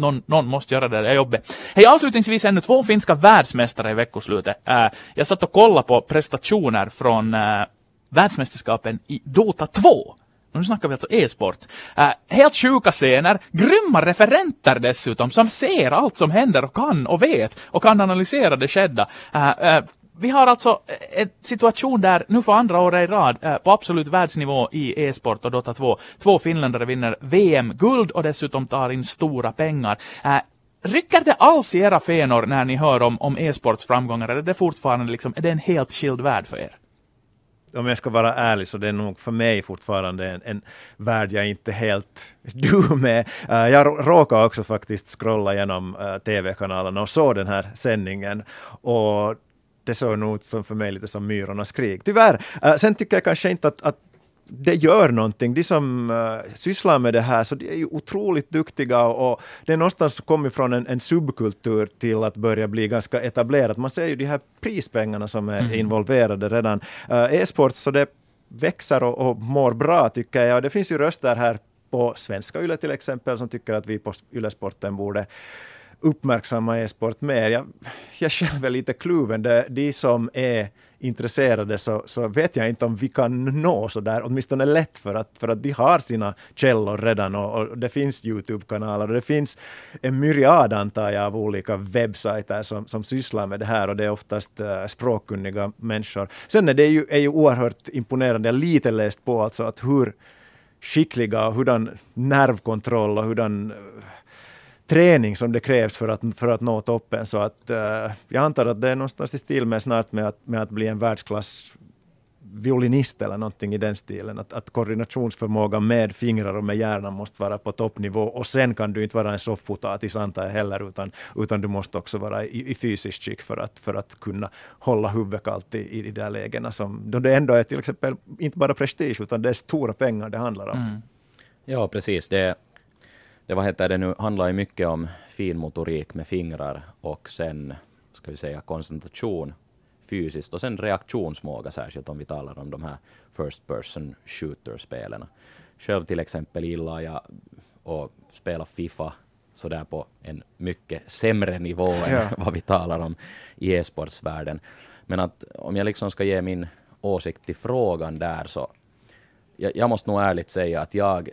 någon, någon måste göra det där jobbet. Hej, avslutningsvis ännu två finska världsmästare i veckoslutet. Äh, jag satt och kollade på prestationer från äh, världsmästerskapen i Dota 2. Nu snackar vi alltså e-sport. Äh, helt sjuka scener, grymma referenter dessutom, som ser allt som händer och kan och vet och kan analysera det skedda. Äh, äh, vi har alltså eh, en situation där nu för andra året i rad eh, på absolut världsnivå i e-sport och Dota 2. Två finländare vinner VM-guld och dessutom tar in stora pengar. Eh, rycker det alls i era fenor när ni hör om, om e-sports framgångar? Är det fortfarande liksom, är det en helt skild värld för er? om jag ska vara ärlig så det är nog för mig fortfarande en, en värld jag inte helt [LAUGHS] du med. Uh, jag råkade också faktiskt scrolla genom uh, eh, tv-kanalerna och såg den här sändningen och det såg nog ut som för mig lite som Myrornas krig. Tyvärr. Uh, sen tycker jag kanske inte att, att det gör någonting. De som uh, sysslar med det här, så de är ju otroligt duktiga och det är någonstans kommit från en, en subkultur till att börja bli ganska etablerat. Man ser ju de här prispengarna som är mm. involverade redan. Uh, E-sport, så det växer och, och mår bra tycker jag. Det finns ju röster här på svenska YLE till exempel som tycker att vi på YLE-sporten borde uppmärksamma e-sport mer. Jag, jag själv är lite kluven. De, de som är intresserade så, så vet jag inte om vi kan nå så där, åtminstone lätt för att, för att de har sina källor redan och, och det finns Youtube-kanaler och det finns en myriad antar jag av olika webbsajter som, som sysslar med det här och det är oftast uh, språkkunniga människor. Sen är det ju, är ju oerhört imponerande, jag har lite läst på alltså att hur skickliga och hurdan nervkontroll och hurdan uh, eh, träning som det krävs för att, för att nå toppen. Så att, uh, jag antar att det är någonstans i stil med snart med att, med att bli en världsklass violinist eller någonting i den stilen. Att, att koordinationsförmågan med fingrar och med hjärnan måste vara på toppnivå och sen kan du inte vara en soffpotatis antar jag heller utan, utan du måste också vara i, i fysiskt skick för att, för att kunna hålla huvudet kallt i, i de där lägena som då det ändå är till exempel inte bara prestige utan det är stora pengar det handlar om. Mm. Ja precis, det det vad heter det nu, handlar ju mycket om finmotorik med fingrar och sen, ska vi säga, koncentration fysiskt och sen reaktionsmåga, särskilt om vi talar om de här first person shooter-spelen. Själv till exempel gillar jag att spela Fifa sådär på en mycket sämre nivå än ja. [LAUGHS] vad vi talar om i e-sportsvärlden. Men att om jag liksom ska ge min åsikt till frågan där så jag, jag måste nog ärligt säga att jag,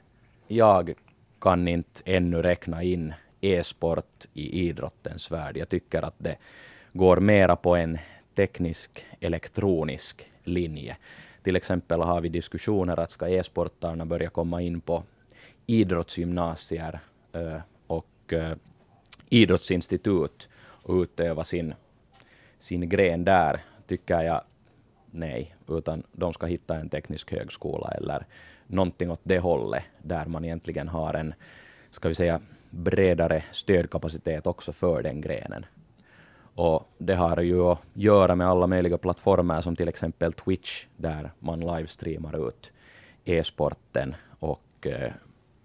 jag kan inte ännu räkna in e-sport i idrottens värld. Jag tycker att det går mera på en teknisk elektronisk linje. Till exempel har vi diskussioner att ska e-sportarna börja komma in på idrottsgymnasier eh, och eh, idrottsinstitut och utöva sin, sin gren där, tycker jag nej, utan de ska hitta en teknisk högskola eller någonting åt det hållet, där man egentligen har en, ska vi säga, bredare stödkapacitet också för den grenen. Och det har ju att göra med alla möjliga plattformar som till exempel Twitch, där man livestreamar ut e-sporten och eh,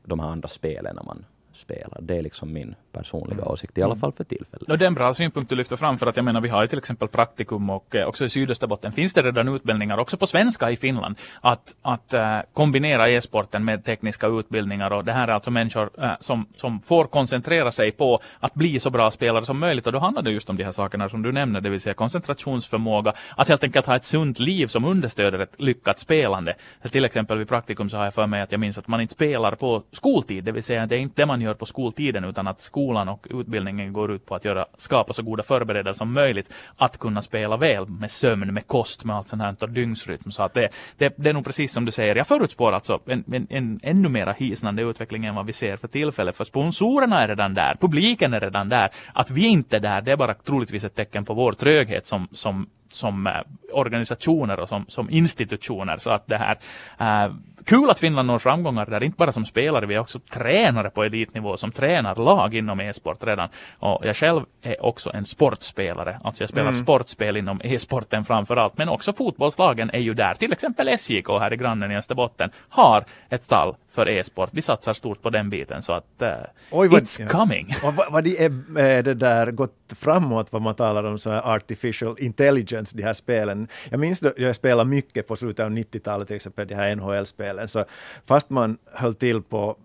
de här andra spelen man spelar. Det är liksom min personliga mm. åsikt, i alla mm. fall för tillfället. Och det är en bra synpunkt du lyfter fram, för att jag menar, vi har ju till exempel praktikum och eh, också i Sydösterbotten finns det redan utbildningar, också på svenska i Finland, att, att eh, kombinera e-sporten med tekniska utbildningar och det här är alltså människor eh, som, som får koncentrera sig på att bli så bra spelare som möjligt och då handlar det just om de här sakerna som du nämner, det vill säga koncentrationsförmåga, att helt enkelt ha ett sunt liv som understöder ett lyckat spelande. Till exempel vid praktikum så har jag för mig att jag minns att man inte spelar på skoltid, det vill säga det är inte det man gör på skoltiden utan att skolan och utbildningen går ut på att göra, skapa så goda förberedelser som möjligt att kunna spela väl med sömn, med kost, med allt sånt här och dygnsrytm. Så att det, det, det är nog precis som du säger. Jag förutspår alltså en, en, en ännu mera hisnande utveckling än vad vi ser för tillfället. För sponsorerna är redan där, publiken är redan där. Att vi inte är där, det är bara troligtvis ett tecken på vår tröghet som, som som eh, organisationer och som, som institutioner. Så att det här, eh, kul att Finland når framgångar där, inte bara som spelare, vi är också tränare på elitnivå som tränar lag inom e-sport redan. Och jag själv är också en sportspelare, alltså jag spelar mm. sportspel inom e-sporten framför allt, men också fotbollslagen är ju där. Till exempel SJK här i grannen i Österbotten har ett stall för e-sport. Vi satsar stort på den biten så att uh, Oj, vad, it's coming. [LAUGHS] Och vad, vad det är, är det där gått framåt vad man talar om så här artificial intelligence, de här spelen. Jag minns då jag spelade mycket på slutet av 90-talet, till exempel de här NHL-spelen, så fast man höll till på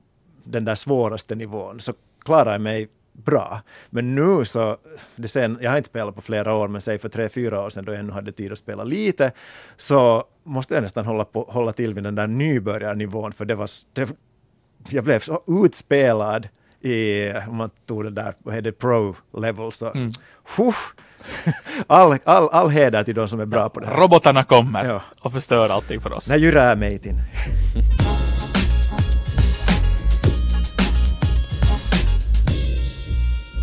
den där svåraste nivån så klarade jag mig bra. Men nu så, det sen, jag har inte spelat på flera år, men säg för tre, fyra år sedan då jag ännu hade tid att spela lite, så måste jag nästan hålla, på, hålla till vid den där nybörjarnivån, för det var, det, jag blev så utspelad i, om man tog det där, vad heter det, pro level, så mm. Huh, all, all, all heder till de som är bra ja, på det här. Robotarna kommer ja. och förstör allting för oss. När jyrä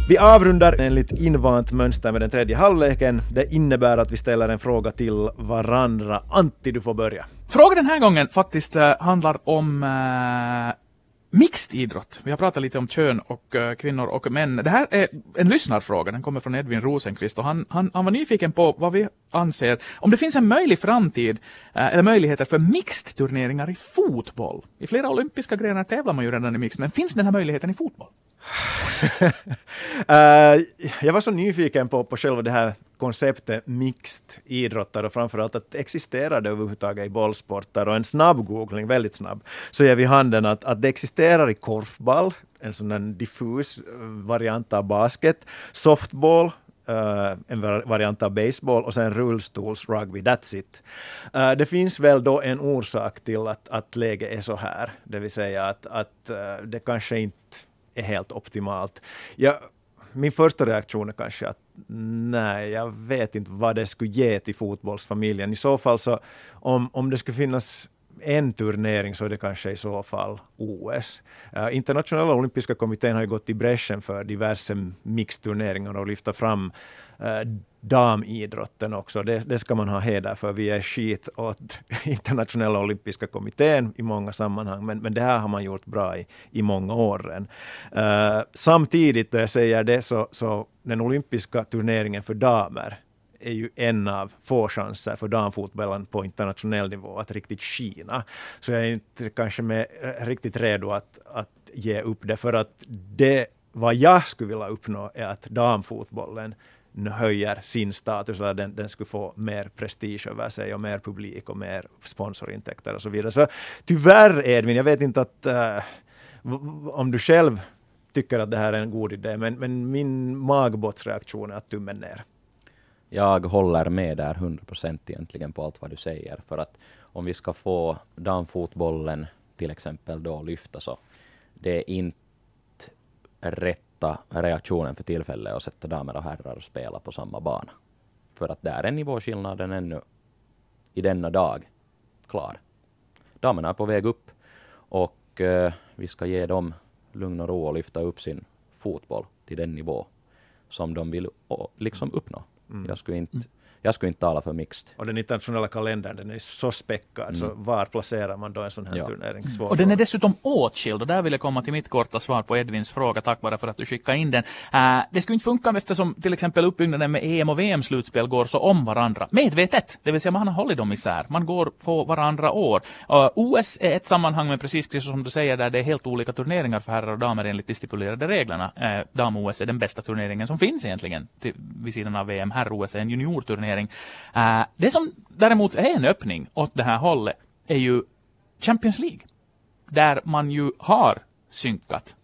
Vi avrundar enligt invant mönster med den tredje halvleken. Det innebär att vi ställer en fråga till varandra. Antti, du får börja. Frågan den här gången faktiskt eh, handlar om eh, uh, mixed idrott. Vi har pratat lite om kön och uh, kvinnor och män. Det här är en lyssnarfråga. Den kommer från Edvin Rosenqvist och han, han, han var nyfiken på vad vi anser om det finns en möjlig framtid uh, eller möjligheter för mixed turneringar i fotboll. I flera olympiska grenar tävlar man ju redan i mixed, men finns den här möjligheten i fotboll? Uh, [LAUGHS] jag var så nyfiken på, på själva det här konceptet mixed idrottare och framförallt att existerar det överhuvudtaget i bollsporter och en snabb googling, väldigt snabb, så ger vi handen att, att det existerar i korfball, en sån diffus eh, variant av basket, softball, Uh, en variant av baseball och sen rullstolsrugby, that's it. Uh, det finns väl då en orsak till att, att läget är så här, det vill säga att, att uh, det kanske inte är helt optimalt. Jag, min första reaktion är kanske att nej, jag vet inte vad det skulle ge till fotbollsfamiljen. I så fall så, om, om det skulle finnas en turnering så är det kanske i så fall OS. Uh, eh, internationella olympiska kommittén har ju gått i bräschen för diverse mixturneringar och lyfta fram uh, damidrotten också. Det, det, ska man ha heder för. Vi är skit åt [LAUGHS] internationella olympiska kommittén i många sammanhang, men, men det här har man gjort bra i, i många år. Uh, eh, samtidigt, då jag säger det, så, så den olympiska turneringen för damer är ju en av få chanser för damfotbollen på internationell nivå att riktigt skina. Så jag är inte kanske med, riktigt redo att, att ge upp det, för att det vad jag skulle vilja uppnå är att damfotbollen höjer sin status, eller den, den skulle få mer prestige över sig och mer publik och mer sponsorintäkter och så vidare. Så tyvärr Edvin, jag vet inte att uh, om du själv tycker att det här är en god idé, men, men min magbåtsreaktion är att tummen ner. Jag håller med där 100 procent egentligen på allt vad du säger, för att om vi ska få damfotbollen till exempel då lyfta så det är inte rätta reaktionen för tillfället att sätta damer och herrar och spela på samma bana. För att där är nivåskillnaden ännu i denna dag klar. Damerna är på väg upp och eh, vi ska ge dem lugn och ro och lyfta upp sin fotboll till den nivå som de vill liksom uppnå. Mm. Jag skulle inte mm jag skulle inte tala för mixed. Och den internationella kalendern den är så späckad, mm. så var placerar man då en sån här ja. turnering? Svår och den är dessutom åtskild, och där vill jag komma till mitt korta svar på Edvins fråga, tack vare för att du skickade in den. Uh, det skulle inte funka eftersom till exempel uppbyggnaden med EM och VM-slutspel går så om varandra, medvetet, det vill säga man har hållit dem isär, man går på varandra år. Uh, OS är ett sammanhang, men precis som du säger, där det är helt olika turneringar för herrar och damer enligt de stipulerade reglerna. Uh, Dam-OS är den bästa turneringen som finns egentligen, till, vid sidan av VM. Herr-OS är en juniorturnering turnering. Uh, det som däremot är en öppning åt det här hållet är ju Champions League. Där man ju har synkat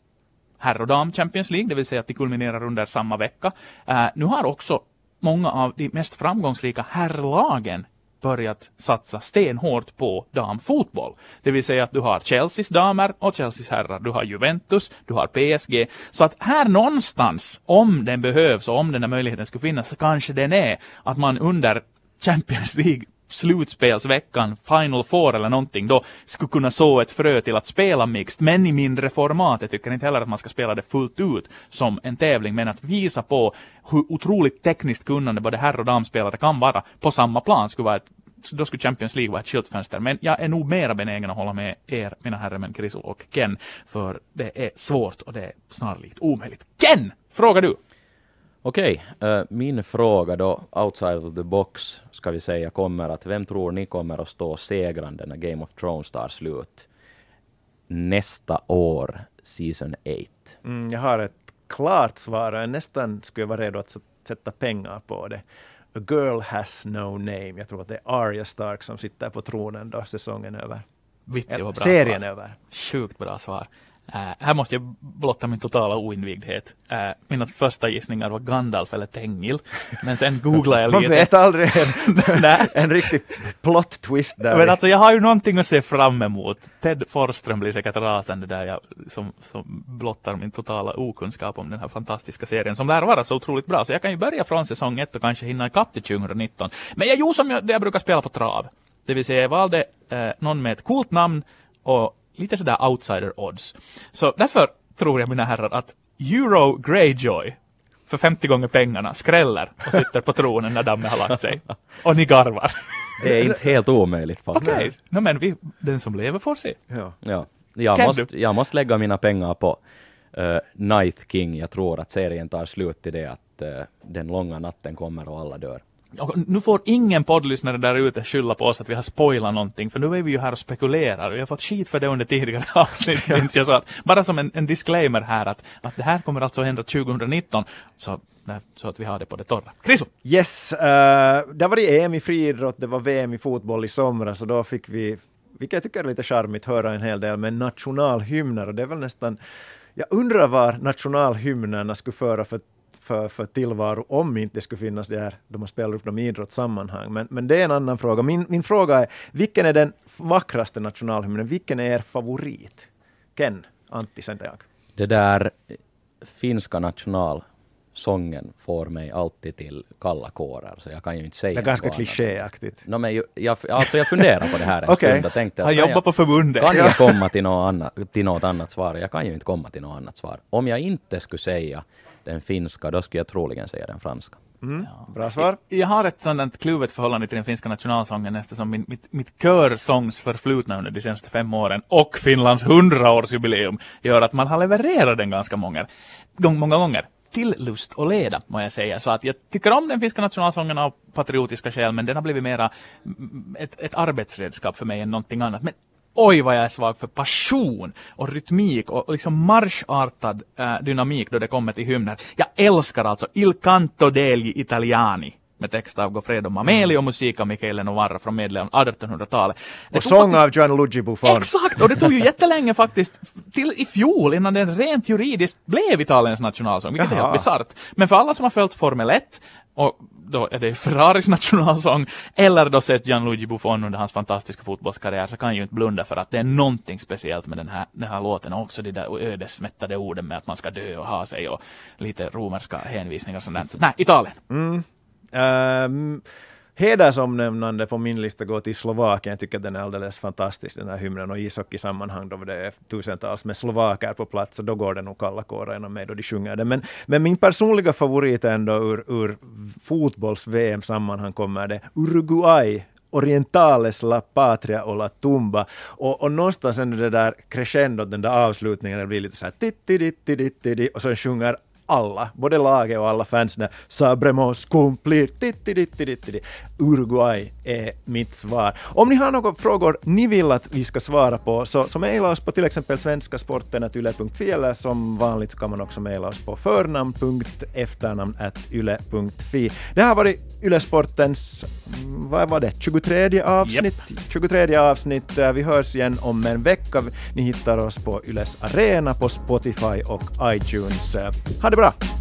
herr och dam Champions League, det vill säga att de kulminerar under samma vecka. Uh, nu har också många av de mest framgångsrika herrlagen börjat satsa stenhårt på damfotboll. Det vill säga att du har Chelseas damer och Chelseas herrar. Du har Juventus, du har PSG. Så att här någonstans, om den behövs och om den här möjligheten skulle finnas, så kanske den är att man under Champions League slutspelsveckan, Final Four eller någonting, då skulle kunna så ett frö till att spela mixed, men i mindre format. Jag tycker inte heller att man ska spela det fullt ut som en tävling, men att visa på hur otroligt tekniskt kunnande både herr och damspelare kan vara på samma plan skulle vara ett då skulle Champions League vara ett skyltfönster. Men jag är nog mera benägen att hålla med er, mina herremän Chris och Ken, för det är svårt och det är snarlikt omöjligt. Ken! Fråga du! Okej, okay, uh, min fråga då, outside of the box, ska vi säga, kommer att vem tror ni kommer att stå segrande när Game of Thrones tar slut nästa år, season 8? Mm, jag har ett klart svar, jag nästan skulle vara redo att sätta pengar på det. A girl has no name. Jag tror att det är Arya Stark som sitter på tronen då säsongen över. Vitsigt vad bra Serien svar. över. Sjukt bra svar. Uh, här måste jag blotta min totala oinvigdhet. Uh, mina första gissningar var Gandalf eller Tengil. Men sen googlade jag [LAUGHS] lite. Man vet aldrig [LAUGHS] en, en riktig plot twist där. Men alltså jag har ju någonting att se fram emot. Ted Forsström blir säkert rasande där jag som, som blottar min totala okunskap om den här fantastiska serien som lär vara så otroligt bra. Så jag kan ju börja från säsong ett och kanske hinna ikapp till 2019. Men jag gjorde som jag, jag brukar spela på trav. Det vill säga jag valde eh, någon med ett coolt namn och lite sådär outsider odds. Så därför tror jag mina herrar att Euro Greyjoy för 50 gånger pengarna skräller och sitter på tronen när dammet har lagt sig. Och ni garvar. Det är inte helt omöjligt faktiskt. Okej, okay. no, men vi, den som lever får se. Ja. ja. Jag, måste, jag måste lägga mina pengar på uh, Night King. Jag tror att serien tar slut i det att uh, den långa natten kommer och alla dör. Och nu får ingen poddlyssnare där ute skylla på oss att vi har spoilat någonting, för nu är vi ju här och spekulerar. Vi har fått skit för det under tidigare [LAUGHS] avsnitt. jag så att, bara som en, en, disclaimer här att, att det här kommer alltså att hända 2019. Så, så att vi har det på det torra. Chriso! Yes, uh, det var det EM i friidrott, det var VM i fotboll i somras och då fick vi, vilket jag tycker är lite charmigt, höra en hel del med nationalhymner och det är väl nästan jag undrar var nationalhymnerna skulle föra för för, för tillvaro om inte det skulle finnas där de man spelar upp dem i idrottssammanhang. Men, men det är en annan fråga. Min, min fråga är, vilken är den vackraste nationalhymnen? Vilken är er favorit? Ken, Antti, sen jag. Det där finska nationalsången får mig alltid till kalla kårar, så jag kan ju inte säga Det är ganska klichéaktigt. No, men jag, alltså jag funderar på det här en [LAUGHS] okay. stund och tänkte att Han jobbar på förbundet. Kan jag komma till något, annat, till något annat svar? Jag kan ju inte komma till något annat svar. Om jag inte skulle säga den finska, då skulle jag troligen säga den franska. Mm. Ja. Bra svar. Jag, jag, har ett sådant kluvet förhållande till den finska nationalsången eftersom min, mitt, mitt körsångs förflutna under de senaste fem åren och Finlands hundraårsjubileum gör att man har levererat den ganska många, många gånger till lust och leda, må jag säga. Så att jag tycker om den finska nationalsången av patriotiska skäl, men den har blivit mera ett, ett arbetsredskap för mig än någonting annat. Men oj vad jag är svag för passion och rytmik och, liksom marschartad äh, dynamik då det kommer till hymner. Jag älskar alltså Il canto degli italiani med text av Goffredo Mameli och musik av Michele Novara från medel av 1800-talet. Och sång av Gianluigi Buffon. Exakt, och det tog ju [LAUGHS] jättelänge faktiskt, till i fjol innan den rent juridiskt blev Italiens nationalsång, vilket Jaha. är helt bisarrt. Men för alla som har följt Formel 1 och då är det Ferraris [LAUGHS] nationalsång, eller då sett Gianluigi Buffon under hans fantastiska fotbollskarriär, så kan jag ju inte blunda för att det är någonting speciellt med den här, den här låten, och också de där ödesmättade orden med att man ska dö och ha sig, och lite romerska hänvisningar och sånt. Så, nej, Italien. Mm. Um, hedersomnämnande på min lista går till Slovakien. Jag tycker den är alldeles fantastisk, den här hymnen. Och ishockeysammanhang då det är tusentals med slovaker på plats, och då går det nog kalla kårar genom mig då de sjunger den. Men, men min personliga favorit ändå ur, ur fotbolls-VM-sammanhang kommer det Uruguay Orientales la patria och la tumba. Och, och någonstans ändå det där crescendo, den där avslutningen, det blir lite så här titti ditti ditti och så sjunger alla, både laget och alla fansen, Sabremos cumplir, Uruguay är mitt svar. Om ni har några frågor ni vill att vi ska svara på, så, så mejla oss på till exempel svenskasporten.yle.fi eller som vanligt så kan man också mejla oss på förnamn.efternamn.yle.fi. Det har varit Ylesportens, vad var det, 23 avsnitt? Yep. 23 avsnitt. Vi hörs igen om en vecka. Ni hittar oss på Yles Arena, på Spotify och iTunes. Ha det bra!